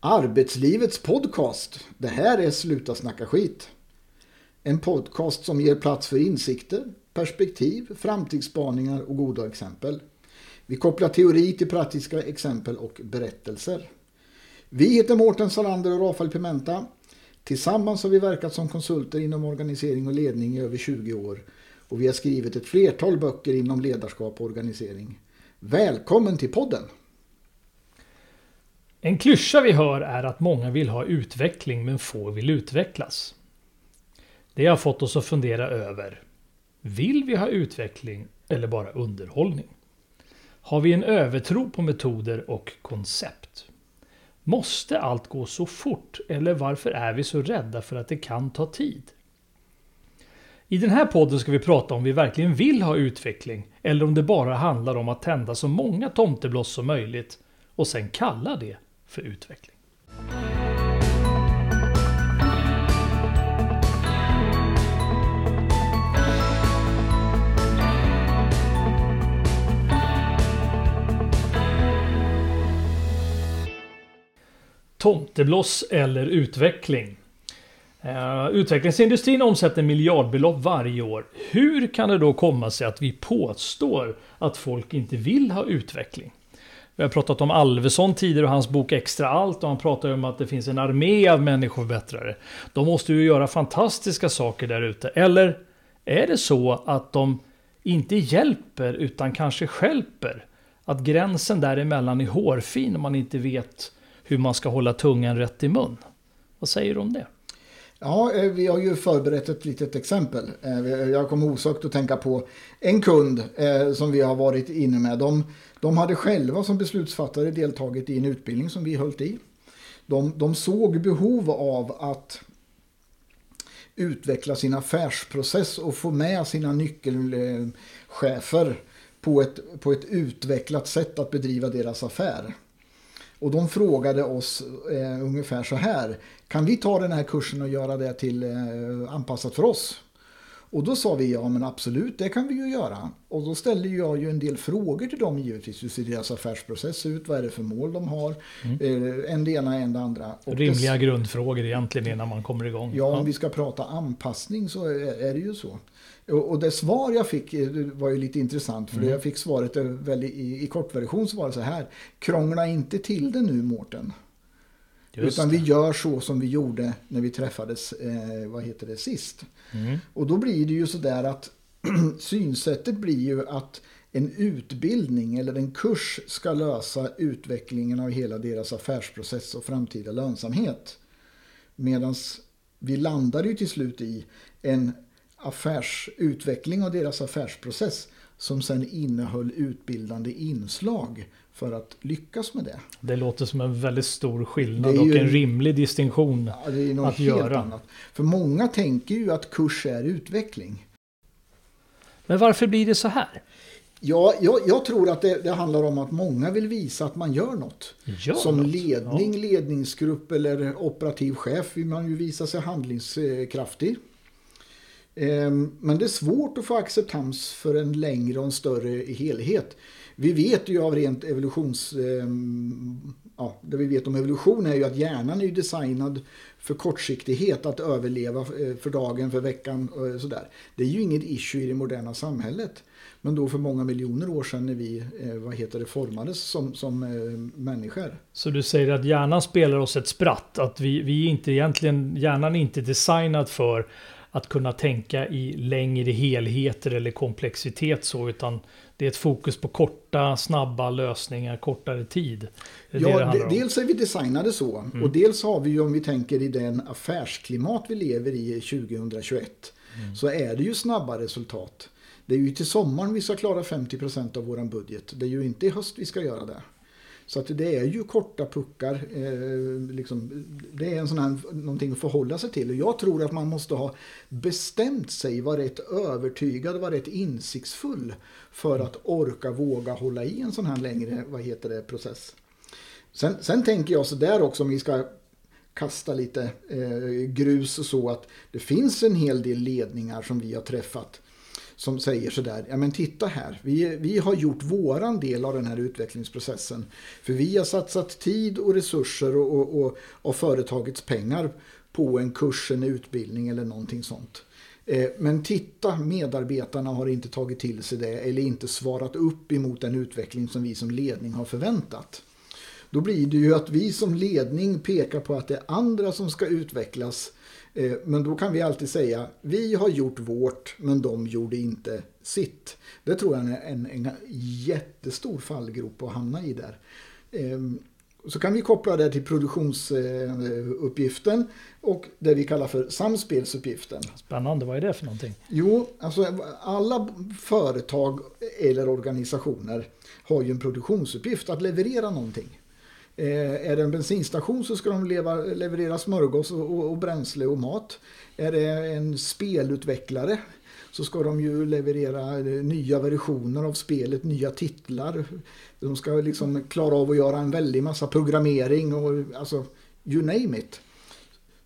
Arbetslivets podcast. Det här är Sluta snacka skit. En podcast som ger plats för insikter, perspektiv, framtidsspaningar och goda exempel. Vi kopplar teori till praktiska exempel och berättelser. Vi heter Mårten Salander och Rafael Pimenta. Tillsammans har vi verkat som konsulter inom organisering och ledning i över 20 år och vi har skrivit ett flertal böcker inom ledarskap och organisering. Välkommen till podden! En klyscha vi hör är att många vill ha utveckling men få vill utvecklas. Det har fått oss att fundera över Vill vi ha utveckling eller bara underhållning? Har vi en övertro på metoder och koncept? Måste allt gå så fort eller varför är vi så rädda för att det kan ta tid? I den här podden ska vi prata om vi verkligen vill ha utveckling eller om det bara handlar om att tända så många tomtebloss som möjligt och sen kalla det för utveckling. Tomtebloss eller utveckling? Uh, utvecklingsindustrin omsätter miljardbelopp varje år. Hur kan det då komma sig att vi påstår att folk inte vill ha utveckling? Vi har pratat om Alvesson tidigare och hans bok Extra Allt och han pratar om att det finns en armé av människoförbättrare. De måste ju göra fantastiska saker där ute. Eller är det så att de inte hjälper utan kanske skälper? Att gränsen däremellan är hårfin om man inte vet hur man ska hålla tungan rätt i mun. Vad säger du om det? Ja, eh, vi har ju förberett ett litet exempel. Eh, jag kommer osökt att tänka på en kund eh, som vi har varit inne med. De, de hade själva som beslutsfattare deltagit i en utbildning som vi höll i. De, de såg behov av att utveckla sin affärsprocess och få med sina nyckelchefer på ett, på ett utvecklat sätt att bedriva deras affär. Och de frågade oss eh, ungefär så här. Kan vi ta den här kursen och göra det till eh, anpassat för oss? Och då sa vi ja men absolut det kan vi ju göra. Och då ställde jag ju en del frågor till dem givetvis. Hur ser deras affärsprocess ut? Vad är det för mål de har? Mm. Eh, en det ena, en det andra. Och Rimliga dess... grundfrågor egentligen innan man kommer igång. Ja, om vi ska prata anpassning så är det ju så. Och det svar jag fick eh, var ju lite intressant. För mm. jag fick svaret väldigt, i, i kortversion så var det så här. Krångla inte till det nu Mårten. Utan vi gör så som vi gjorde när vi träffades eh, vad heter det, sist. Mm. Och då blir det ju så där att synsättet blir ju att en utbildning eller en kurs ska lösa utvecklingen av hela deras affärsprocess och framtida lönsamhet. Medan vi landar ju till slut i en affärsutveckling av deras affärsprocess som sen innehöll utbildande inslag för att lyckas med det. Det låter som en väldigt stor skillnad ju, och en rimlig distinktion ja, det är något att göra. Annat. För många tänker ju att kurs är utveckling. Men varför blir det så här? Ja, jag, jag tror att det, det, handlar om att många vill visa att man gör något. Gör Som något. ledning, ja. ledningsgrupp eller operativ chef vill man ju visa sig handlingskraftig. Ehm, men det är svårt att få acceptans för en längre och en större helhet. Vi vet ju av rent evolutions... Ehm, ja, det vi vet om evolution är ju att hjärnan är designad för kortsiktighet, att överleva eh, för dagen, för veckan och sådär. Det är ju inget issue i det moderna samhället. Men då för många miljoner år sedan när vi eh, vad heter det, formades som, som människor. Så du säger att hjärnan spelar oss ett spratt? Att vi, vi inte egentligen, hjärnan är inte designad för att kunna tänka i längre helheter eller komplexitet så, utan det är ett fokus på korta, snabba lösningar, kortare tid. Det ja, det dels är vi designade så mm. och dels har vi ju om vi tänker i den affärsklimat vi lever i 2021 mm. så är det ju snabba resultat. Det är ju till sommaren vi ska klara 50% av vår budget. Det är ju inte i höst vi ska göra det. Så att det är ju korta puckar. Eh, liksom, det är en sån här, någonting att förhålla sig till. Och jag tror att man måste ha bestämt sig, vara rätt övertygad, vara rätt insiktsfull för att orka, våga hålla i en sån här längre vad heter det, process. Sen, sen tänker jag så där också om vi ska kasta lite eh, grus och så att det finns en hel del ledningar som vi har träffat som säger sådär, ja men titta här, vi, vi har gjort våran del av den här utvecklingsprocessen. För vi har satsat tid och resurser och, och, och, och företagets pengar på en kurs, en utbildning eller någonting sånt. Eh, men titta, medarbetarna har inte tagit till sig det eller inte svarat upp emot den utveckling som vi som ledning har förväntat. Då blir det ju att vi som ledning pekar på att det är andra som ska utvecklas. Eh, men då kan vi alltid säga, vi har gjort vårt men de gjorde inte sitt. Det tror jag är en, en jättestor fallgrop att hamna i där. Ehm, så kan vi koppla det till produktionsuppgiften och det vi kallar för samspelsuppgiften. Spännande, vad är det för någonting? Jo, alltså alla företag eller organisationer har ju en produktionsuppgift att leverera någonting. Eh, är det en bensinstation så ska de leva, leverera smörgås och, och, och, bränsle och mat. Är det en spelutvecklare så ska de ju leverera eh, nya versioner av spelet, nya titlar. De ska liksom klara av att göra en väldig massa programmering och alltså you name it.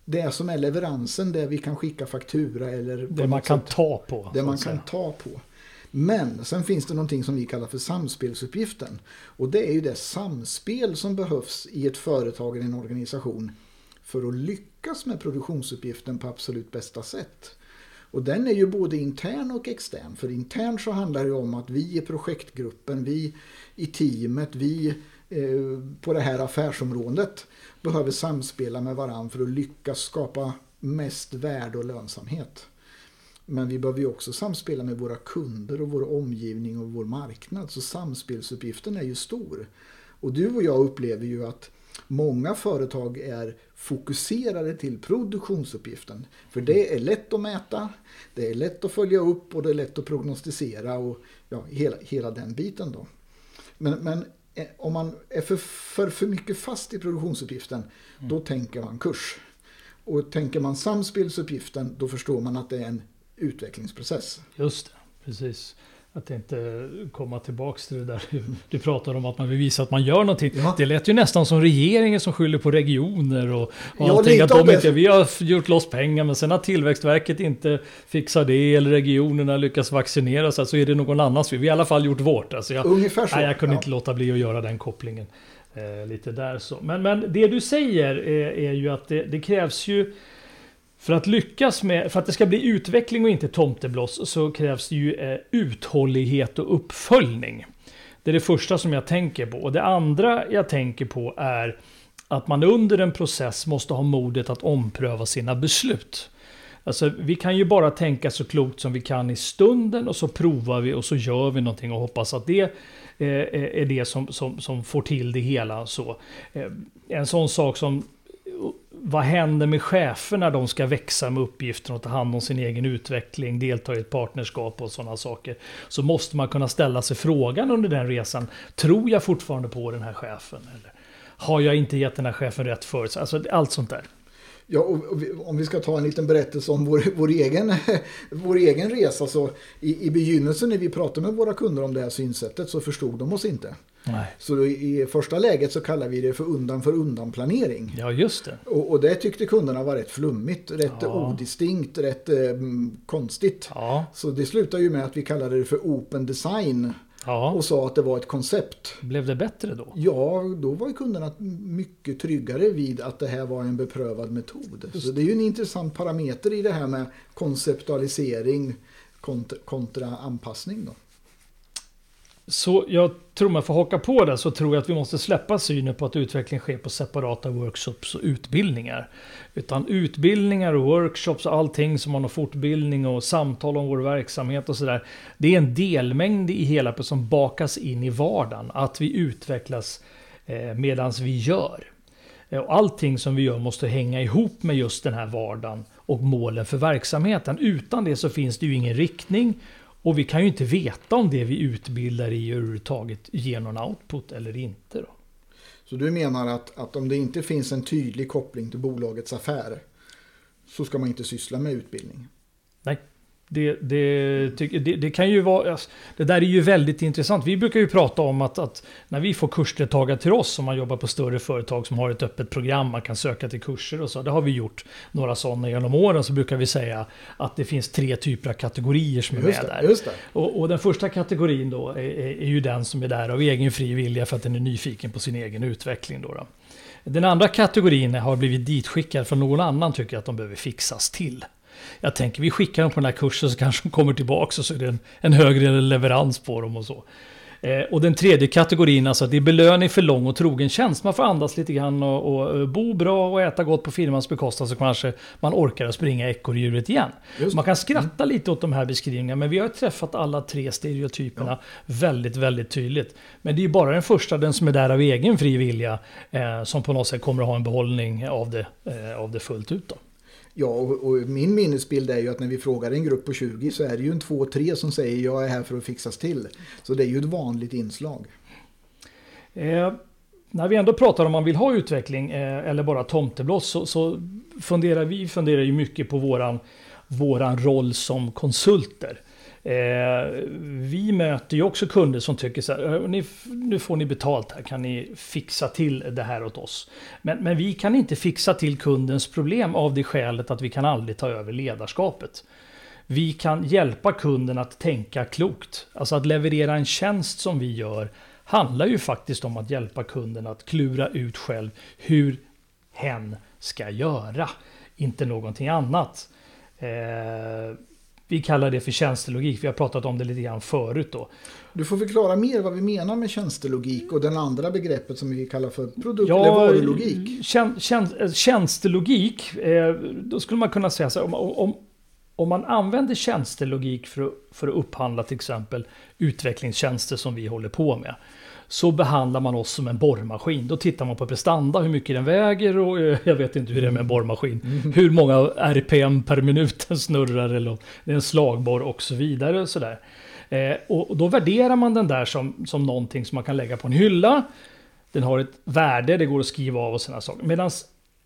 Det som är leveransen, det vi kan skicka faktura eller... Det man kan sätt, ta på. Det man kan ta på. Men sen finns det någonting som vi kallar för samspelsuppgiften. Och det är ju det samspel som behövs i ett företag eller en organisation för att lyckas med produktionsuppgiften på absolut bästa sätt. Och den är ju både intern och extern. För internt så handlar det om att vi i projektgruppen, vi i teamet, vi eh, på det här affärsområdet behöver samspela med varandra för att lyckas skapa mest värde och lönsamhet. Men vi behöver ju också samspela med våra kunder och vår omgivning och vår marknad. Så samspelsuppgiften är ju stor. Och du och jag upplever ju att många företag är fokuserade till produktionsuppgiften. För det är lätt att mäta, det är lätt att följa upp och det är lätt att prognostisera och ja, hela, hela den biten då. Men, men eh, om man är för, för, för mycket fast i produktionsuppgiften, mm. då tänker man kurs. Och tänker man samspelsuppgiften, då förstår man att det är en utvecklingsprocess. Just det, precis. Att inte komma tillbaks till det där du pratar om att man vill visa att man gör någonting. Ja. Det lät ju nästan som regeringen som skyller på regioner och, och ja, allting. Att de inte, vi har gjort loss pengar men sen har Tillväxtverket inte fixat det eller regionerna lyckas vaccinera sig så är det någon annans Vi har i alla fall gjort vårt. Alltså jag, Ungefär så. Nej, jag kunde ja. inte låta bli att göra den kopplingen. Eh, lite där så. Men, men det du säger är, är ju att det, det krävs ju för att lyckas med, för att det ska bli utveckling och inte tomtebloss så krävs det ju eh, uthållighet och uppföljning. Det är det första som jag tänker på. Och det andra jag tänker på är att man under en process måste ha modet att ompröva sina beslut. Alltså, vi kan ju bara tänka så klokt som vi kan i stunden och så provar vi och så gör vi någonting och hoppas att det eh, eh är det som, som, som får till det hela. Så, eh, en sån sak som vad händer med chefer när de ska växa med uppgiften och ta hand om sin egen utveckling, delta i ett partnerskap och sådana saker. Så måste man kunna ställa sig frågan under den resan, tror jag fortfarande på den här chefen? Eller har jag inte gett den här chefen rätt förut? Alltså allt sånt där. Ja, och om vi ska ta en liten berättelse om vår, vår, egen, vår egen resa så i, i begynnelsen när vi pratade med våra kunder om det här synsättet så förstod de oss inte. Nej. Så i första läget så kallar vi det för undan för undan planering. Ja, just det. Och, och det tyckte kunderna var rätt flummigt, rätt ja. odistinkt, rätt eh, konstigt. Ja. Så det slutar ju med att vi kallade det för open design. Ja. Och sa att det var ett koncept. Blev det bättre då? Ja, då var kunderna mycket tryggare vid att det här var en beprövad metod. Just. Så det är ju en intressant parameter i det här med konceptualisering kontra, kontra anpassning. Då. Så jag tror man får haka på det så tror jag att vi måste släppa synen på att utveckling sker på separata workshops och utbildningar. Utan utbildningar och workshops och allting som man har fortbildning och samtal om vår verksamhet och sådär. Det är en delmängd i hela som bakas in i vardagen. Att vi utvecklas eh, medans vi gör. Eh, och allting som vi gör måste hänga ihop med just den här vardagen och målen för verksamheten. Utan det så finns det ju ingen riktning och vi kan ju inte veta om det vi utbildar i överhuvudtaget ger någon output eller inte. Då. Så du menar att, att om det inte finns en tydlig koppling till bolagets affär så ska man inte syssla med utbildning? Nej. Det, det, det, det, kan ju vara... Alltså, det där är ju väldigt intressant. Vi brukar ju prata om att, att när vi får kursdeltagare till oss, om man jobbar på större företag som har ett öppet program, man kan söka till kurser och så. Det har vi gjort några sådana genom åren, så brukar vi säga att det finns tre typer av kategorier som är Just med där. Och, och den första kategorin då är, är, är ju den som är där av egen fri vilja för att den är nyfiken på sin egen utveckling. Då, då. Den andra kategorin har blivit ditskickad från någon annan tycker att de behöver fixas till. Jag tänker vi skickar dem på den här kursen så kanske de kommer tillbaka och så är det en, en högre leverans på dem och så. Eh, och den tredje kategorin, alltså det är belöning för lång och trogen tjänst. Man får andas lite grann och, och eh, bo bra och äta gott på firmans bekostnad så kanske man orkar att springa ekorrhjulet igen. Man kan skratta lite åt de här beskrivningarna men vi har träffat alla tre stereotyperna väldigt, väldigt tydligt. Men det är ju bara den första, den som är där av egen fri vilja, eh, som på något sätt kommer att ha en behållning av det, eh, av det fullt ut. Då. Ja, och, och min minnesbild är ju att när vi frågar en grupp på 20 så är det ju en två, tre som säger jag är här för att fixas till. Så det är ju ett vanligt inslag. Eh, när vi ändå pratar om man vill ha utveckling eh, eller bara tomtebloss så, så funderar vi funderar ju mycket på våran, våran roll som konsulter. Eh, vi möter ju också kunder som tycker så här, ni, nu får ni betalt här, kan ni fixa till det här åt oss? Men, men vi kan inte fixa till kundens problem av det skälet att vi kan aldrig ta över ledarskapet. Vi kan hjälpa kunden att tänka klokt. Alltså att leverera en tjänst som vi gör handlar ju faktiskt om att hjälpa kunden att klura ut själv hur hen ska göra. Inte någonting annat. Eh, vi kallar det för tjänstelogik. Vi har pratat om det lite grann förut då. Du får förklara mer vad vi menar med tjänstelogik och den andra begreppet som vi kallar för produkt eller varulogik. Tjän, tjän, tjänstelogik, eh, då skulle man kunna säga så här, om, om, om man använder tjänstelogik för för att upphandla till exempel utvecklingstjänster som vi håller på med. Så behandlar man oss som en borrmaskin. Då tittar man på prestanda, hur mycket den väger och eh, jag vet inte hur det är med en borrmaskin. Mm. Hur många RPM per minut den snurrar eller om det är en slagborr och så vidare. Och sådär. Eh, och då värderar man den där som, som någonting som man kan lägga på en hylla. Den har ett värde, det går att skriva av och sådana saker. Medan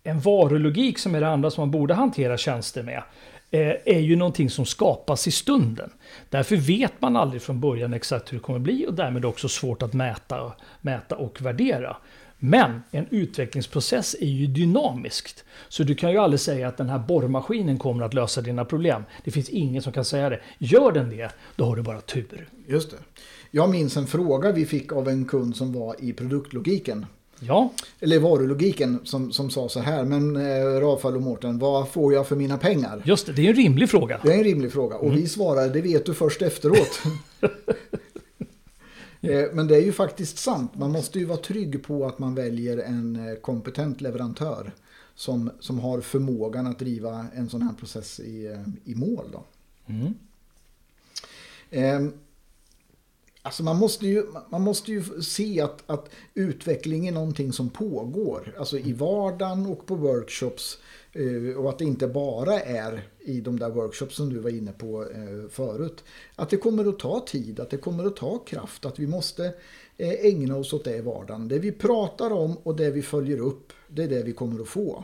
en varulogik som är det andra som man borde hantera tjänster med Eh, är ju någonting som skapas i stunden. Därför vet man aldrig från början exakt hur det kommer bli och därmed också svårt att mäta, mäta och värdera. Men en utvecklingsprocess är ju dynamiskt. Så du kan ju aldrig säga att den här borrmaskinen kommer att lösa dina problem. Det finns ingen som kan säga det. Gör den det, då har du bara tur. Just det. Jag minns en fråga vi fick av en kund som var i produktlogiken. Ja, Eller varulogiken som, som sa så här. Men eh, Rafael och Mårten, vad får jag för mina pengar? just det. Det är en rimlig fråga. Det är en rimlig fråga. Och vi svarade, det vet du först efteråt. Eh, Men det är ju faktiskt sant. Man måste ju vara trygg på att man väljer en eh, kompetent leverantör. Som, som har förmågan att driva en sån här process i, eh, i mål. Då. Mm. Eh, Alltså man måste ju, man måste ju se att, att utveckling är någonting som pågår. Alltså i vardagen och på workshops. eh, Och att det inte bara är i de där workshops som du var inne på eh, förut. Att det kommer att ta tid, att det kommer att ta kraft. Att vi måste eh, ägna oss åt det i vardagen. Det vi pratar om och det vi följer upp, det är det vi kommer att få.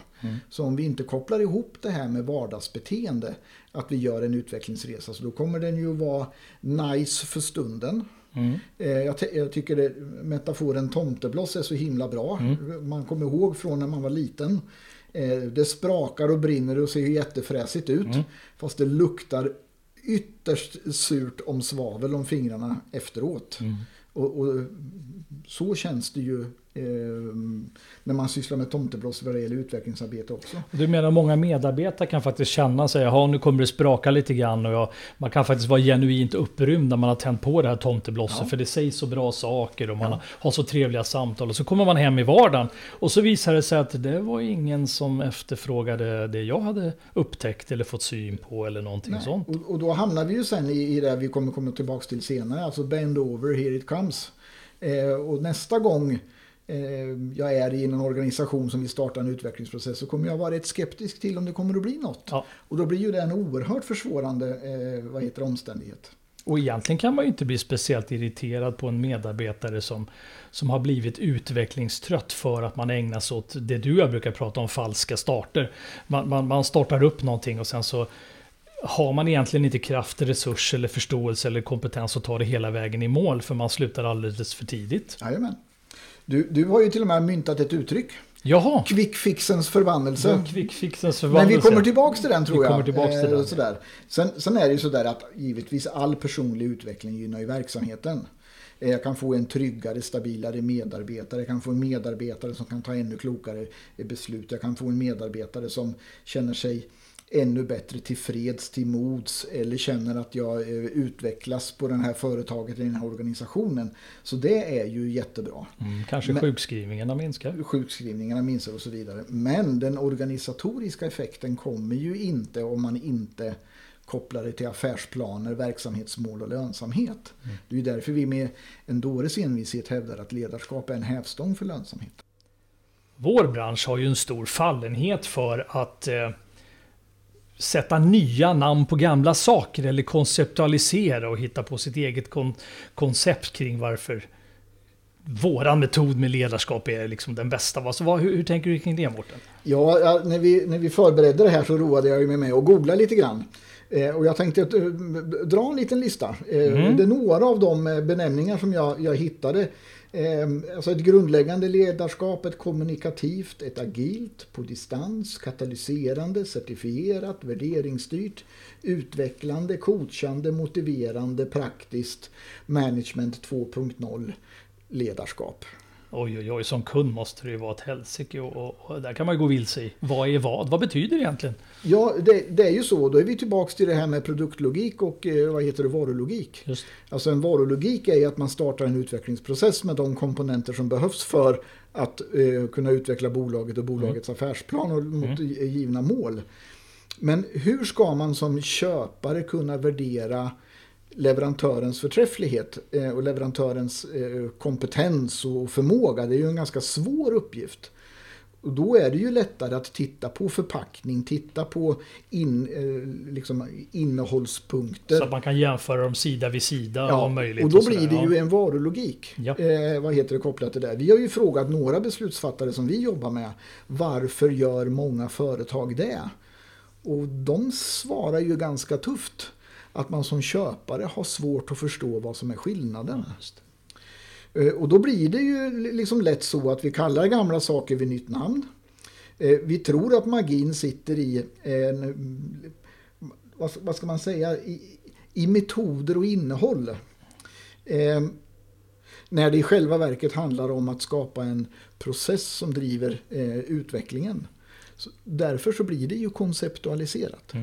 Så om vi inte kopplar ihop det här med vardagsbeteende, att vi gör en utvecklingsresa, så då kommer den ju vara nice för stunden. Mm. Eh, Jag, jag tycker det, metaforen tomtebloss är så himla bra. Man kommer ihåg från när man var liten. Eh, Det sprakar och brinner och ser jättefräsigt ut. Fast det luktar ytterst surt om svavel om fingrarna efteråt. Och, och så känns det ju när man sysslar med tomtebloss vad det gäller utvecklingsarbete också. Du menar många medarbetare kan faktiskt känna sig, ja nu kommer det spraka lite grann och jag, man kan faktiskt vara genuint upprymd när man har tänt på det här tomteblosset Ja. för det sägs så bra saker och man har så trevliga samtal och så kommer man hem i vardagen och så visar det sig att det var ingen som efterfrågade det jag hade upptäckt eller fått syn på eller någonting Nej. sånt. Och, och då hamnar vi ju sen i, i det vi kommer komma tillbaka till senare, alltså bend over, here it comes. Eh, och nästa gång jag är i en organisation som vill starta en utvecklingsprocess så kommer jag vara rätt skeptisk till om det kommer att bli något. Ja. Och då blir ju det en oerhört försvårande eh, vad heter omständighet. Och egentligen kan man ju inte bli speciellt irriterad på en medarbetare som, som har blivit utvecklingstrött för att man ägnar sig åt det du och jag brukar prata om, falska starter. Man, man, man startar upp någonting och sen så har man egentligen inte kraft, resurs eller förståelse eller kompetens att ta det hela vägen i mål för man slutar alldeles för tidigt. Jajamän. Du, du har ju till och med myntat ett uttryck. Jaha. Quickfixens förbannelse. Ja, quickfixens förbannelse. Men vi kommer tillbaks till den tror vi jag. Kommer tillbaks till eh, den. Sådär. Sen, sen är det ju sådär att givetvis all personlig utveckling gynnar ju verksamheten. Eh, Jag kan få en tryggare, stabilare medarbetare. Jag kan få en medarbetare som kan ta ännu klokare beslut. Jag kan få en medarbetare som känner sig ännu bättre tillfreds, till mods eller känner att jag eh, utvecklas på det här företaget, i den här organisationen. Så det är ju jättebra. Mm, kanske Men- sjukskrivningarna minskar. Sjukskrivningarna minskar och så vidare. Men den organisatoriska effekten kommer ju inte om man inte kopplar det till affärsplaner, verksamhetsmål och lönsamhet. Det är ju därför vi med en dåres envishet hävdar att ledarskap är en hävstång för lönsamhet. Vår bransch har ju en stor fallenhet för att eh, sätta nya namn på gamla saker eller konceptualisera och hitta på sitt eget kon koncept kring varför våran metod med ledarskap är liksom den bästa. Alltså, vad, hur, hur tänker du kring det Mårten? Ja, ja, när, vi, när vi förberedde det här så roade jag mig med att googla lite grann. Eh, och jag tänkte att, eh, dra en liten lista. Eh, Mm. Det är några av de eh, benämningar som jag, jag hittade. Ehm, alltså ett grundläggande ledarskap, ett kommunikativt, ett agilt, på distans, katalyserande, certifierat, värderingsstyrt, utvecklande, coachande, motiverande, praktiskt, management 2.0, ledarskap. Oj, oj, oj, som kund måste det ju vara ett helsike och, och, och där kan man ju gå vilse i. Vad är vad? Vad betyder det egentligen? Ja, det, det är ju så. Då är vi tillbaka till det här med produktlogik och eh, vad heter det, varulogik. Just Alltså en varulogik är ju att man startar en utvecklingsprocess med de komponenter som behövs för att eh, kunna utveckla bolaget och bolagets affärsplan och mot givna mål. Men hur ska man som köpare kunna värdera leverantörens förträfflighet eh, och leverantörens eh, kompetens och förmåga? Det är ju en ganska svår uppgift. Och då är det ju lättare att titta på förpackning, titta på in, eh, liksom innehållspunkter. Så att man kan jämföra dem sida vid sida om möjligt. och då sådär, blir det ja. ju en varulogik. Ja. Eh, vad heter det kopplat till det? Vi har ju frågat några beslutsfattare som vi jobbar med. Varför gör många företag det? Och de svarar ju ganska tufft. Att man som köpare har svårt att förstå vad som är skillnaden. Just. Eh, Och då blir det ju liksom lätt så att vi kallar gamla saker vid nytt namn. Eh, Vi tror att magin sitter i, en, mm, vad ska man säga, i, i metoder och innehåll. Eh, När det i själva verket handlar om att skapa en process som driver utvecklingen. Så därför så blir det ju konceptualiserat.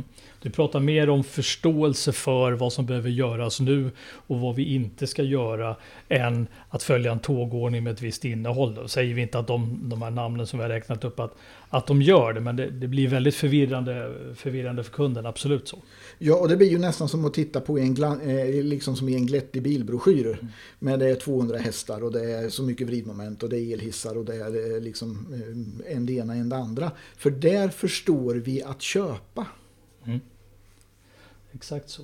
Du pratar mer om förståelse för vad som behöver göras nu och vad vi inte ska göra än att följa en tågordning med ett visst innehåll. Då säger vi inte att de, de här namnen som vi har räknat upp att, att de gör det, men det, det blir väldigt förvirrande, förvirrande för kunden, absolut så. Ja, och det blir ju nästan som att titta på en, eh, liksom som i en glättig bilbroschyr. Men det är 200 hästar och det är så mycket vridmoment och det är elhissar och det är eh, liksom eh, en det ena en det andra. För där förstår vi att köpa. Mm. Exakt så.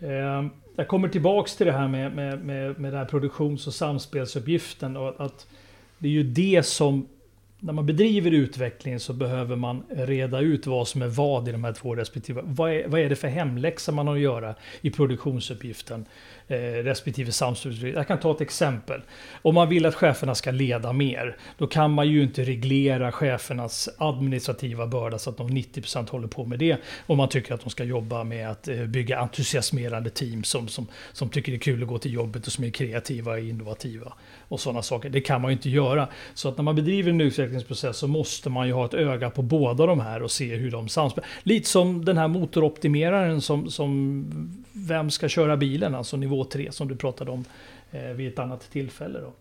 Eh, jag kommer tillbaks till det här med, med, med, med den här produktions och samspelsuppgiften. Och att det är ju det som, när man bedriver utveckling så behöver man reda ut vad som är vad i de här två respektive. Vad är, vad är det för hemläxa man har att göra i produktionsuppgiften eh, respektive samspelsuppgiften? Jag kan ta ett exempel. Om man vill att cheferna ska leda mer, då kan man ju inte reglera chefernas administrativa börda så att de 90% håller på med det. Om man tycker att de ska jobba med att eh, bygga entusiasmerande team som, som, som tycker det är kul att gå till jobbet och som är kreativa och innovativa. Och sådana saker. Det kan man ju inte göra. Så att när man bedriver en utvecklingsprocess så måste man ju ha ett öga på båda de här och se hur de samspelar. Lite som den här motoroptimeraren som, som vem ska köra bilen, alltså nivå 3 som du pratade om eh, vid ett annat tillfälle. Då.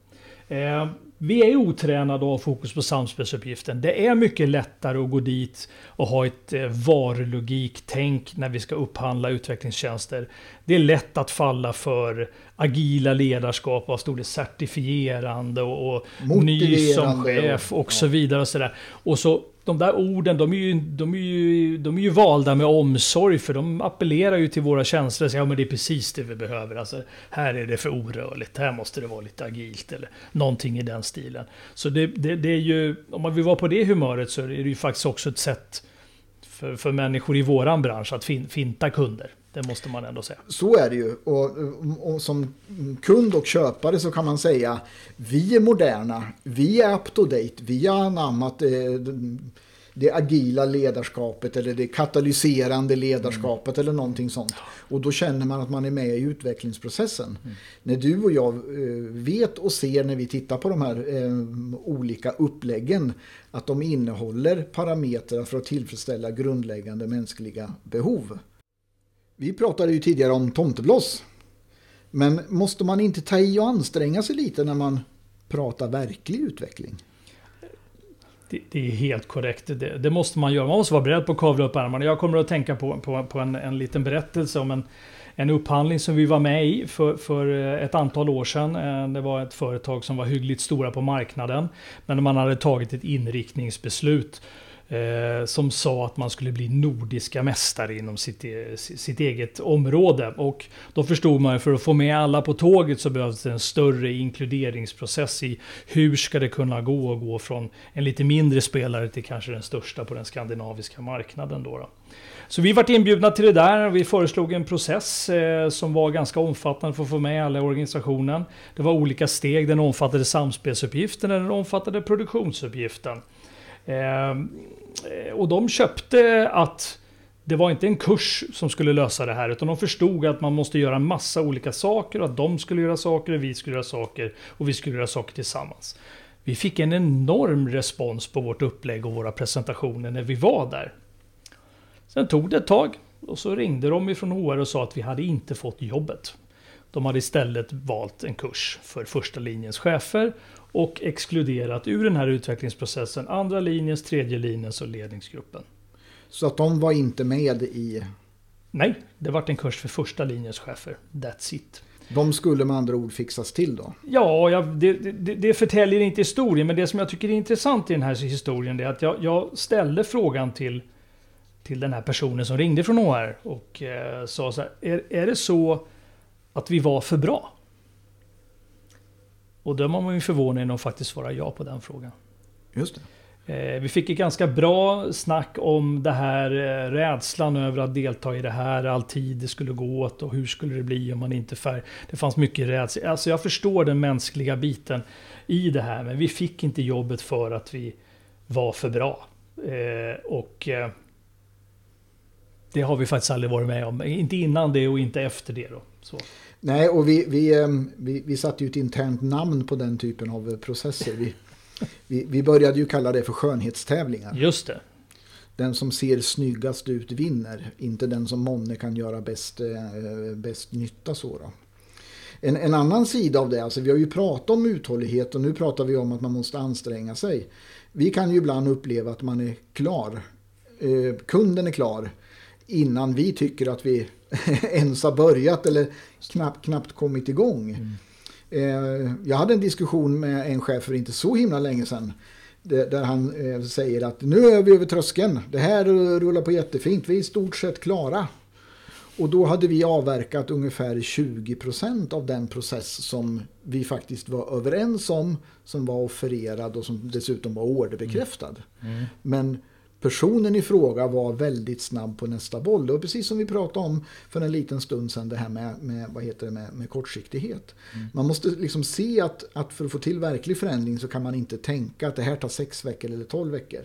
Eh, vi är otränade och har fokus på samspelsuppgiften. Det är mycket lättare att gå dit och ha ett eh, varulogik-tänk när vi ska upphandla utvecklingstjänster. Det är lätt att falla för agila ledarskap, vad stod det, certifierande och, och ny som chef och- och så vidare. Och så, där. och så de där orden, de är, ju, de, är ju, de är ju valda med omsorg för de appellerar ju till våra känslor. Så, ja men det är precis det vi behöver. Alltså, här är det för orörligt, här måste det vara lite agilt eller någonting i den stilen. Så det, det, det är ju, om man vill vara på det humöret så är det ju faktiskt också ett sätt för, för människor i våran bransch att fin, finta kunder. Det måste man ändå säga. Så är det ju. Och, och, som kund och köpare så kan man säga vi är moderna, vi är up to date, vi har anammat eh, det agila ledarskapet eller det katalyserande ledarskapet mm. eller någonting sånt. Och då känner man att man är med i utvecklingsprocessen. Mm. När du och jag eh, vet och ser när vi tittar på de här eh, olika uppläggen att de innehåller parametrar för att tillfredsställa grundläggande mänskliga behov. Vi pratade ju tidigare om tomtebloss. Men måste man inte ta i och anstränga sig lite när man pratar verklig utveckling? Det, det är helt korrekt. Det, det, måste man göra. Man måste vara beredd på att kavla upp ärmarna. Jag kommer att tänka på, på, på en, en liten berättelse om en, en upphandling som vi var med i för, för eh, ett antal år sedan. Eh, det var ett företag som var hyggligt stora på marknaden. Men man hade tagit ett inriktningsbeslut eh, som sa att man skulle bli nordiska mästare inom sitt, eh, sitt eget område. Och då förstod man för att få med alla på tåget så behövs det en större inkluderingsprocess i hur ska det kunna gå att gå från en lite mindre spelare till kanske den största på den skandinaviska marknaden. Då, då. Så vi vart inbjudna till det där och vi föreslog en process eh, som var ganska omfattande för att få med alla i organisationen. Det var olika steg, den omfattade samspelsuppgiften, och den omfattade produktionsuppgiften. Ehm, eh, och de köpte att det var inte en kurs som skulle lösa det här, utan de förstod att man måste göra en massa olika saker, att de skulle göra saker, vi skulle göra saker och vi skulle göra saker tillsammans. Vi fick en enorm respons på vårt upplägg och våra presentationer när vi var där. Sen tog det ett tag och så ringde de ifrån HR och sa att vi hade inte fått jobbet. De hade istället valt en kurs för första linjens chefer och exkluderat ur den här utvecklingsprocessen andra linjens, tredje linjens och ledningsgruppen. Så att de var inte med i... Nej, det var en kurs för första linjens chefer. That's it. De skulle med andra ord fixas till då? Ja, jag, det, det, det förtäljer inte historien, men det som jag tycker är intressant i den här historien är att jag, jag ställde frågan till, till den här personen som ringde från HR och eh, sa så här, är, är det så att vi var för bra? Och då var man ju förvånad när de faktiskt svarade ja på den frågan. Just det. Eh, vi fick ett ganska bra snack om det här eh, rädslan över att delta i det här, all tid det skulle gå åt och hur skulle det bli om man inte färg. Det fanns mycket rädsla. Alltså jag förstår den mänskliga biten i det här, men vi fick inte jobbet för att vi var för bra. Eh, och det har vi faktiskt aldrig varit med om. Inte innan det och inte efter det. Då. Så. Nej, och vi, vi, ehm, vi, vi satte ju ett internt namn på den typen av processer. Vi, vi, vi började ju kalla det för skönhetstävlingar. Just det. Den som ser snyggast ut vinner, inte den som månne kan göra bäst, eh, bäst nytta. Så då. En, en, annan sida av det, alltså vi har ju pratat om uthållighet och nu pratar vi om att man måste anstränga sig. Vi kan ju ibland uppleva att man är klar. Eh, kunden är klar innan vi tycker att vi ens har börjat eller knappt, knappt kommit igång. Mm. Eh, jag hade en diskussion med en chef för inte så himla länge sedan. Där han eh, säger att nu är vi över tröskeln. Det här rullar på jättefint. Vi är i stort sett klara. Och då hade vi avverkat ungefär 20% av den process som vi faktiskt var överens om, som var offererad och som dessutom var orderbekräftad. Mm. Mm. Men personen i fråga var väldigt snabb på nästa boll. Var precis som vi pratade om för en liten stund sedan, det här med, med vad heter det, med, med kortsiktighet. Mm. Man måste liksom se att, att för att få till verklig förändring så kan man inte tänka att det här tar sex veckor eller tolv veckor.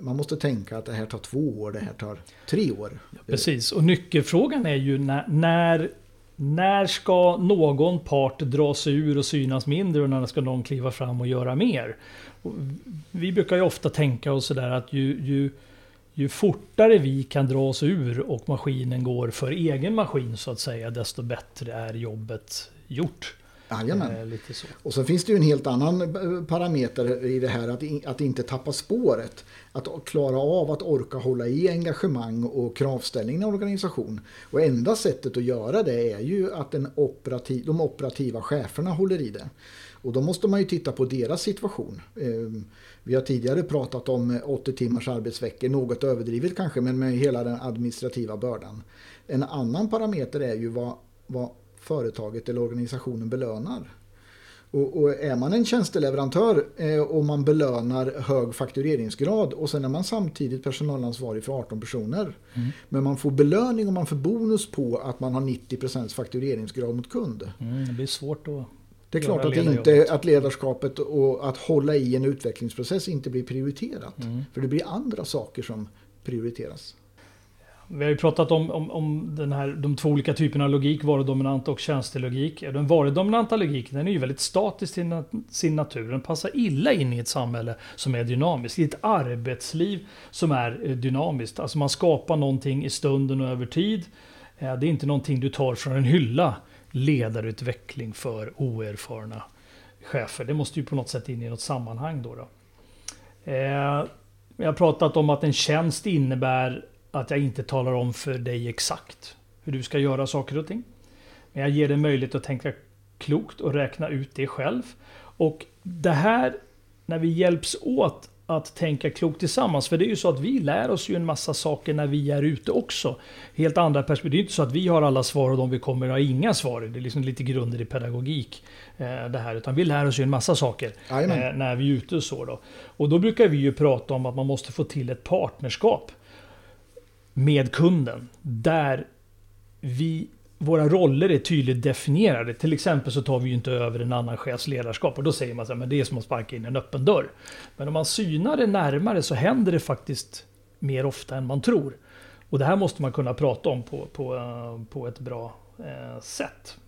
Man måste tänka att det här tar två år, det här tar tre år. Ja, precis, och nyckelfrågan är ju när, när när ska någon part dra sig ur och synas mindre och när ska någon kliva fram och göra mer? Vi brukar ju ofta tänka oss sådär att ju, ju, ju fortare vi kan dra oss ur och maskinen går för egen maskin så att säga, desto bättre är jobbet gjort. Jajamän. Eh, så. Och så finns det ju en helt annan eh, parameter i det här, att, att inte tappa spåret. Att klara av att orka hålla i engagemang och kravställning i en organisation. Och enda sättet att göra det är ju att den operativ, de operativa cheferna håller i det. Och då måste man ju titta på deras situation. Ehm, vi har tidigare pratat om 80 timmars arbetsveckor, något överdrivet kanske, men med hela den administrativa bördan. En annan parameter är ju vad, vad företaget eller organisationen belönar. Och, och, är man en tjänsteleverantör eh, och man belönar hög faktureringsgrad och sen är man samtidigt personalansvarig för 18 personer. Mm. Men man får belöning och man får bonus på att man har 90% faktureringsgrad mot kund. Mm, det blir svårt att det är klart att, inte, att ledarskapet och att hålla i en utvecklingsprocess inte blir prioriterat. Mm. För det blir andra saker som prioriteras. Vi har ju pratat om, om, om den här, de två olika typerna av logik, varudominant och tjänstelogik. Den varudominanta logiken den är ju väldigt statisk till sin natur. Den passar illa in i ett samhälle som är dynamiskt. I ett arbetsliv som är eh, dynamiskt. Alltså man skapar någonting i stunden och över tid. Eh, det är inte någonting du tar från en hylla. Ledarutveckling för oerfarna chefer. Det måste ju på något sätt in i något sammanhang då. då. Eh, jag har pratat om att en tjänst innebär att jag inte talar om för dig exakt hur du ska göra saker och ting. Men jag ger dig möjlighet att tänka klokt och räkna ut det själv. Och det här, när vi hjälps åt att tänka klokt tillsammans. För det är ju så att vi lär oss ju en massa saker när vi är ute också. Helt andra perspektiv. Det är inte så att vi har alla svar och de vi kommer ha inga svar. Det är liksom lite grunder i pedagogik. Eh, det här. Utan vi lär oss ju en massa saker eh, när vi är ute och så. Då. Och då brukar vi ju prata om att man måste få till ett partnerskap med kunden. Där vi, våra roller är tydligt definierade. Till exempel så tar vi ju inte över en annan chefs ledarskap. Och då säger man så här, men det är som att sparka in en öppen dörr. Men om man synar det närmare så händer det faktiskt mer ofta än man tror. Och det här måste man kunna prata om på, på, eh, på ett bra eh, sätt.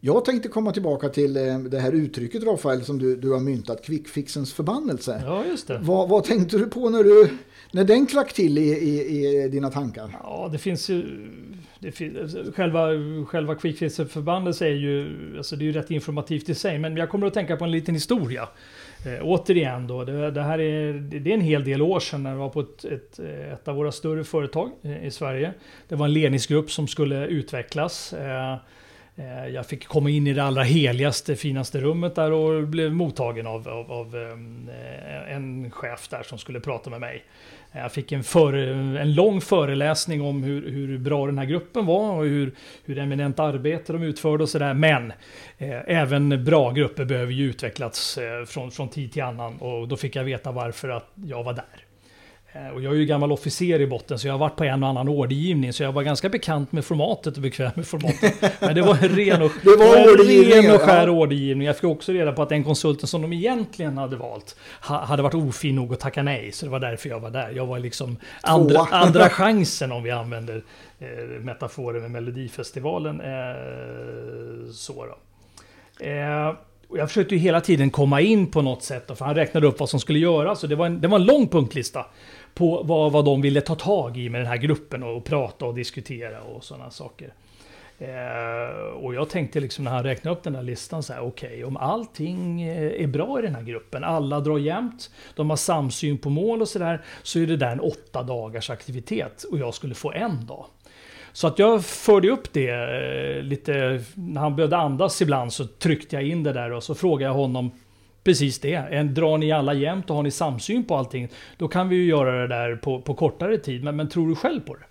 Jag tänkte komma tillbaka till eh, det här uttrycket Rafael som du, du har myntat, quickfixens förbannelse. Ja, just det. Vad, vad tänkte du på när, du, när den klack till i, i, i dina tankar? Ja, det finns ju... Det finns, själva, själva quickfixens förbannelse är ju, alltså det är ju rätt informativt i sig, men jag kommer att tänka på en liten historia. Eh, återigen då, det, det, här är, det är en hel del år sedan när jag var på ett, ett, ett av våra större företag eh, i Sverige. Det var en ledningsgrupp som skulle utvecklas. Eh, Eh, jag fick komma in i det allra heligaste, finaste rummet där och blev mottagen av, av, av ehm, eh, en chef där som skulle prata med mig. Eh, jag fick en, för, en lång föreläsning om hur, hur, bra den här gruppen var och hur, hur eminent arbete de utförde och sådär. Men eh, även bra grupper behöver ju utvecklas eh, från, från tid till annan och då fick jag veta varför att jag var där. Eh, och jag är ju gammal officer i botten så jag har varit på en och annan ordergivning så jag var ganska bekant med formatet och bekväm med formatet. Men det var en ren och, det var en ren och skär ja. ordergivning. Jag fick också reda på att den konsulten som de egentligen hade valt hade varit ofin nog att tacka nej. Så det var därför jag var där. Jag var liksom andra, andra chansen om vi använder eh, metaforen med Melodifestivalen. Eh, så då. Eh, och jag försökte ju hela tiden komma in på något sätt, för han räknade upp vad som skulle göras. Det var en, det var en lång punktlista på vad, vad de ville ta tag i med den här gruppen och, och prata och diskutera och sådana saker. Eh, och jag tänkte liksom när han räknade upp den där listan så här, okej, okay, om allting eh, är bra i den här gruppen, alla drar jämnt, de har samsyn på mål och sådär, så är det där en åtta dagars aktivitet och jag skulle få en dag. Så att jag förde upp det eh, lite, när han behövde andas ibland så tryckte jag in det där och så frågade jag honom precis det. Drar ni alla jämnt och har ni samsyn på allting, då kan vi ju göra det där på, på kortare tid. Men, men tror du själv på det?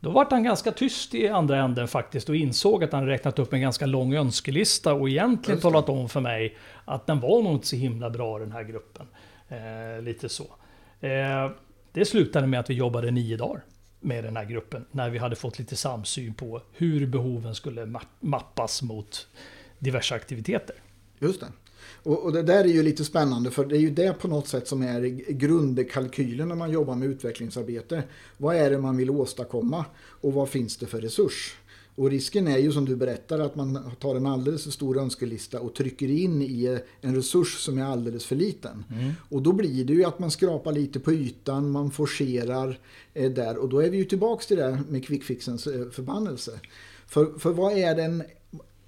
Då vart han ganska tyst i andra änden faktiskt och insåg att han räknat upp en ganska lång önskelista och egentligen talat om för mig att den var nog inte så himla bra den här gruppen. Eh, lite så. Eh, det slutade med att vi jobbade nio dagar med den här gruppen när vi hade fått lite samsyn på hur behoven skulle mappas mot diverse aktiviteter. Just det. Och, och, det där är ju lite spännande för det är ju det på något sätt som är grundkalkylen när man jobbar med utvecklingsarbete. Vad är det man vill åstadkomma och vad finns det för resurs? Och risken är ju som du berättar att man tar en alldeles för stor önskelista och trycker in i en resurs som är alldeles för liten. Mm. Och då blir det ju att man skrapar lite på ytan, man forcerar eh, där och då är vi ju tillbaks till det med quickfixens eh, förbannelse. För, för vad, är den,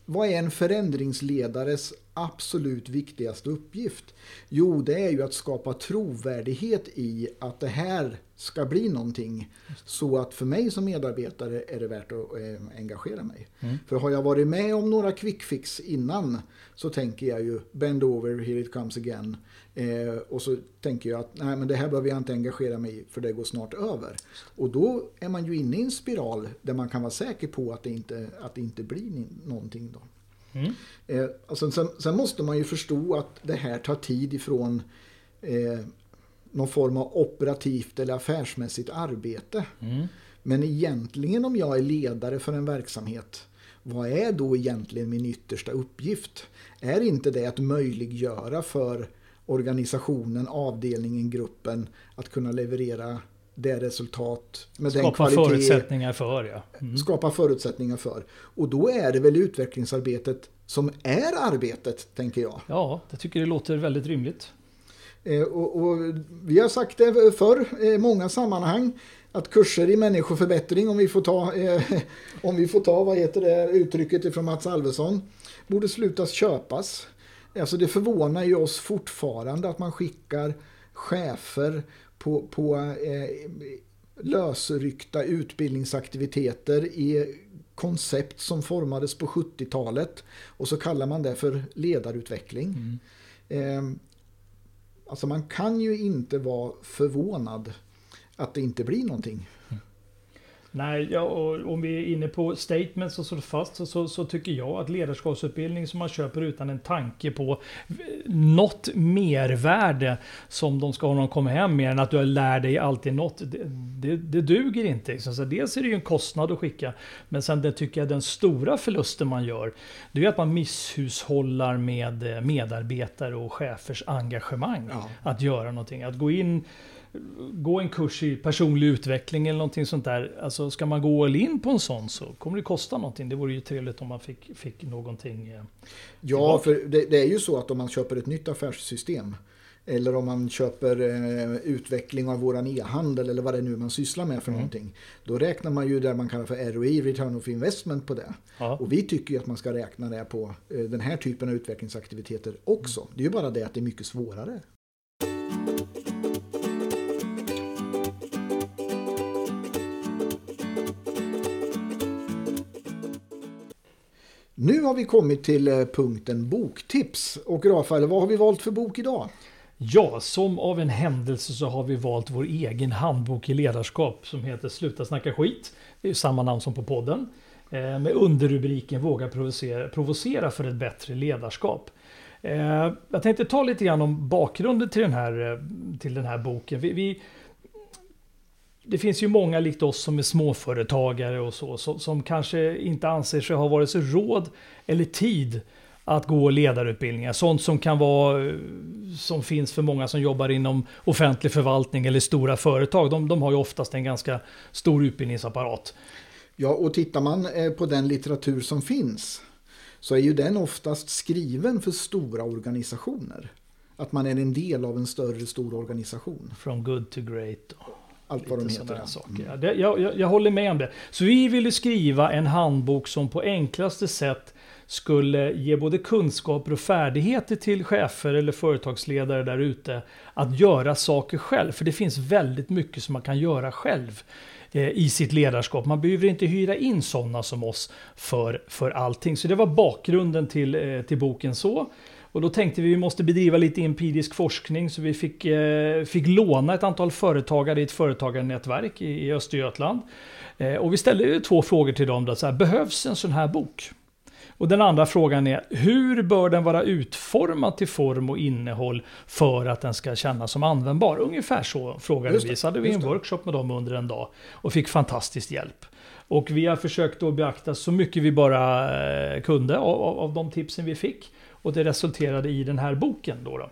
vad är en förändringsledares absolut viktigaste uppgift? Jo, det är ju att skapa trovärdighet i att det här ska bli någonting. Så att för mig som medarbetare är det värt att eh, engagera mig. Mm. För har jag varit med om några quick fix innan så tänker jag ju bend over, here it comes again. Eh, och så tänker jag att nej men det här behöver jag inte engagera mig i för det går snart över. Och då är man ju inne i en spiral där man kan vara säker på att det inte, att det inte blir någonting då. Mm. Eh, alltså, sen, sen, måste man ju förstå att det här tar tid ifrån eh, någon form av operativt eller affärsmässigt arbete. Mm. Men egentligen om jag är ledare för en verksamhet, vad är då egentligen min yttersta uppgift? Är inte det att möjliggöra för organisationen, avdelningen, gruppen att kunna leverera det resultat med skapa den kvalitet. förutsättningar för ja. Mm. Skapa förutsättningar för. Och då är det väl utvecklingsarbetet som är arbetet, tänker jag. Ja, det tycker det låter väldigt rimligt. Eh, och, och, vi har sagt det förr i många sammanhang att kurser i människoförbättring, om vi får ta, eh, om vi får ta vad heter det, uttrycket ifrån Mats Alvesson, borde slutas köpas. Alltså det förvånar ju oss fortfarande att man skickar chefer på, på eh, lösryckta utbildningsaktiviteter i koncept som formades på 70-talet och så kallar man det för ledarutveckling. Mm. Eh, alltså man kan ju inte vara förvånad att det inte blir någonting. Nej, ja, och om vi är inne på statements och så fast så, så, så, tycker jag att ledarskapsutbildning som man köper utan en tanke på något mervärde som de ska ha när de kommer hem mer än att du har lärt dig alltid något. Det, det, det duger inte. Så dels är det ju en kostnad att skicka, men sen det tycker jag den stora förlusten man gör, det är att man misshushållar med medarbetare och chefers engagemang ja. att göra någonting. Att gå in gå en kurs i personlig utveckling eller någonting sånt där. Alltså ska man gå all in på en sån så kommer det kosta någonting. Det vore ju trevligt om man fick, fick någonting. Eh, ja, för det, det, är ju så att om man köper ett nytt affärssystem eller om man köper eh, utveckling av våran e-handel eller vad det är nu man sysslar med för mm. någonting. Då räknar man ju det man kallar för ROI, Return of Investment på det. Ja. Och vi tycker ju att man ska räkna det på eh, den här typen av utvecklingsaktiviteter också. Mm. Det är ju bara det att det är mycket svårare. Nu har vi kommit till eh, punkten boktips. Och Rafael, vad har vi valt för bok idag? Ja, som av en händelse så har vi valt vår egen handbok i ledarskap som heter Sluta snacka skit. Det är samma namn som på podden. Eh, med underrubriken Våga provocera, provocera för ett bättre ledarskap. Eh, jag tänkte ta lite grann om bakgrunden till den här, till den här boken. Vi, vi det finns ju många likt oss som är småföretagare och så, som kanske inte anser sig ha vare sig råd eller tid att gå ledarutbildningar. Sånt som kan vara som finns för många som jobbar inom offentlig förvaltning eller stora företag. De, de har ju oftast en ganska stor utbildningsapparat. Ja, och tittar man eh, på den litteratur som finns så är ju den oftast skriven för stora organisationer. Att man är en del av en större stor organisation. From good to great allt vad de heter. Saker. Mm. Det, jag, jag, jag, håller med om det. Så vi ville skriva en handbok som på enklaste sätt skulle ge både kunskaper och färdigheter till chefer eller företagsledare där ute att göra saker själv. För det finns väldigt mycket som man kan göra själv eh, i sitt ledarskap. Man behöver inte hyra in sådana som oss för, för allting. Så det var bakgrunden till, eh, till boken så. Och då tänkte vi att vi måste bedriva lite empirisk forskning så vi fick, eh, fick låna ett antal företagare i ett företagarnätverk i, i Östergötland. Eh, och vi ställde två frågor till dem. Då, så här, behövs en sån här bok? Och den andra frågan är, hur bör den vara utformad till form och innehåll för att den ska kännas som användbar? Ungefär så frågade vi. Så hade vi en workshop med dem under en dag och fick fantastiskt hjälp. Och vi har försökt att beakta så mycket vi bara eh, kunde av, av de tipsen vi fick. Och det resulterade i den här boken. Då, då.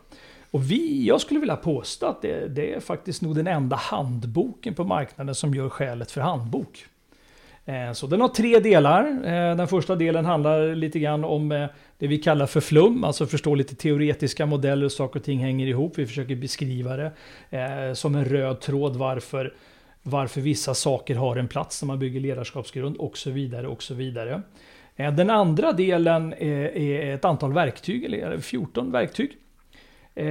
Och vi, jag skulle vilja påstå att det, det, är faktiskt nog den enda handboken på marknaden som gör skälet för handbok. Eh, så den har tre delar. Eh, den första delen handlar lite grann om det vi kallar för flum, alltså förstå lite teoretiska modeller och saker och ting hänger ihop. Vi försöker beskriva det som en röd tråd varför, varför vissa saker har en plats när man bygger ledarskapsgrund och så vidare och så vidare. Eh, den andra delen är ett antal verktyg, eller 14 verktyg. Eh,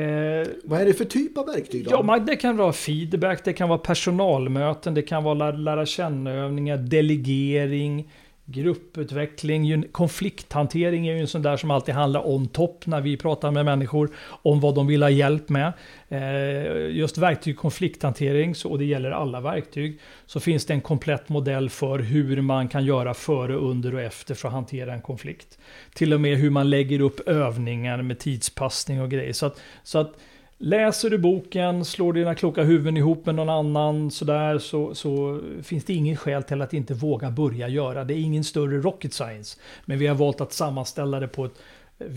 Vad är det för typ av verktyg? Då? Ja, det kan vara feedback, det kan vara personalmöten, det kan vara lära känna-övningar, delegering, Grupputveckling, konflikthantering är ju en sån där som alltid handlar om topp när vi pratar med människor om vad de vill ha hjälp med. Eh, just verktyg konflikthantering, och det gäller alla verktyg, så finns det en komplett modell för hur man kan göra före, under och efter för att hantera en konflikt. Till och med hur man lägger upp övningar med tidspassning och grejer. Så att, så att Läser du boken, slår dina kloka huvuden ihop med någon annan sådär så, så finns det ingen skäl till att inte våga börja göra. Det är ingen större rocket science. Men vi har valt att sammanställa det på ett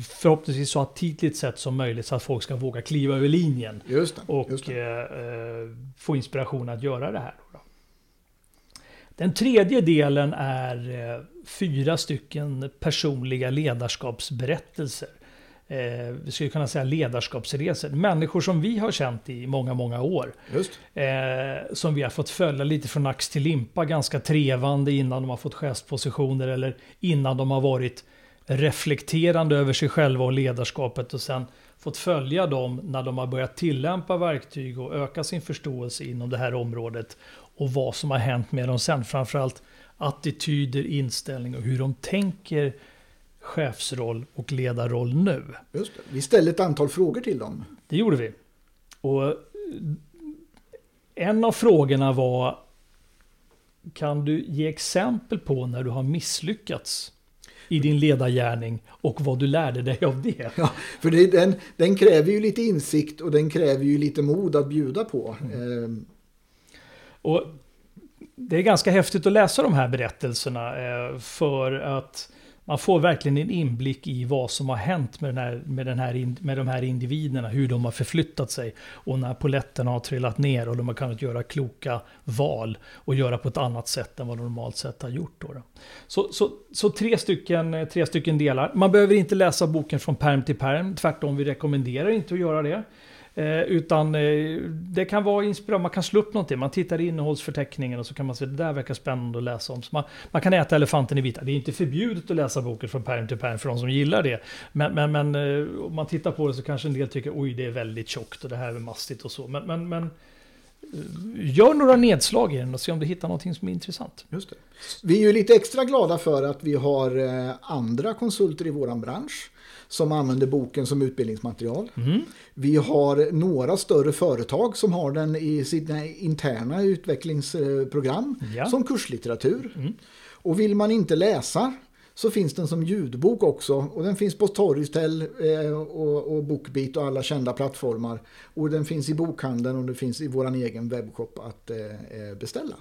förhoppningsvis så aptitligt sätt som möjligt så att folk ska våga kliva över linjen. Just det, och just det. Eh, få inspiration att göra det här. Då. Den tredje delen är eh, fyra stycken personliga ledarskapsberättelser eh, vi skulle kunna säga ledarskapsresor. Människor som vi har känt i många, många år. Eh, som vi har fått följa lite från ax till limpa, ganska trevande innan de har fått chefspositioner eller innan de har varit reflekterande över sig själva och ledarskapet och sen fått följa dem när de har börjat tillämpa verktyg och öka sin förståelse inom det här området och vad som har hänt med dem sen. Framförallt attityder, inställning och hur de tänker chefsroll och ledarroll nu. Just det. Vi ställde ett antal frågor till dem. Det gjorde vi. Och en av frågorna var Kan du ge exempel på när du har misslyckats i din ledargärning och vad du lärde dig av det? Ja, för det, den, den kräver ju lite insikt och den kräver ju lite mod att bjuda på. Mm. Och det är ganska häftigt att läsa de här berättelserna eh, för att man får verkligen en inblick i vad som har hänt med, den här, med, den här, med de här individerna, hur de har förflyttat sig och när poletterna har trillat ner och de har kunnat göra kloka val och göra på ett annat sätt än vad de normalt sett har gjort. Då, då. Så, så, så tre, stycken, tre stycken delar. Man behöver inte läsa boken från perm till perm, tvärtom vi rekommenderar inte att göra det. Eh, utan eh, det kan vara inspirerande, man kan slå upp någonting, man tittar i innehållsförteckningen och så kan man se det där verkar spännande att läsa om. Så man, man kan äta elefanten i vita. Det är inte förbjudet att läsa boken från pärm till pärm för de som gillar det. Men, men, men eh, om man tittar på det så kanske en del tycker oj det är väldigt tjockt och det här är mastigt och så. Men, men, men eh, Gör några nedslag i den och se om du hittar någonting som är intressant. Just det. Vi är ju lite extra glada för att vi har eh, andra konsulter i våran bransch som använder boken som utbildningsmaterial. Mm. Vi har några större företag som har den i sina interna utvecklingsprogram ja. som kurslitteratur. Mm. Och vill man inte läsa så finns den som ljudbok också och den finns på Storytel eh, och, och Bookbeat och alla kända plattformar. Och den finns i bokhandeln och det finns i vår egen webbshop att eh, eh, beställa.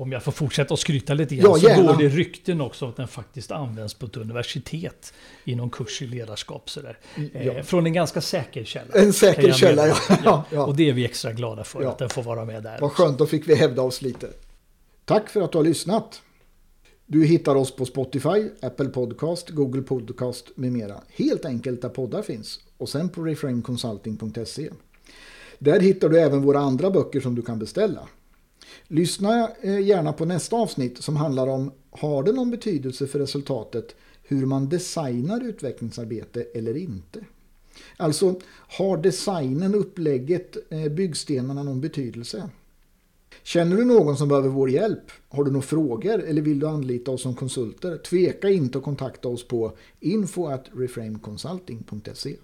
Om jag får fortsätta att skryta lite grann ja, så går det rykten också att den faktiskt används på ett universitet i någon kurs i ledarskap. Sådär. Ja. Eh, från en ganska säker källa. En säker källa, ja. ja. ja. Och det är vi extra glada för att den får vara med där. Vad skönt, då fick vi hävda oss lite. Tack för att du har lyssnat. Du hittar oss på Spotify, Apple Podcast, Google Podcast med mera. Helt enkelt där poddar finns. Och sen på reframeconsulting.se. Där hittar du även våra andra böcker som du kan beställa. Lyssna eh, gärna på nästa avsnitt som handlar om har det någon betydelse för resultatet hur man designar utvecklingsarbete eller inte? Alltså, har designen, upplägget, eh, byggstenarna någon betydelse? Känner du någon som behöver vår hjälp? Har du några frågor eller vill du anlita oss som konsulter? Tveka inte att kontakta oss på info at reframeconsulting.se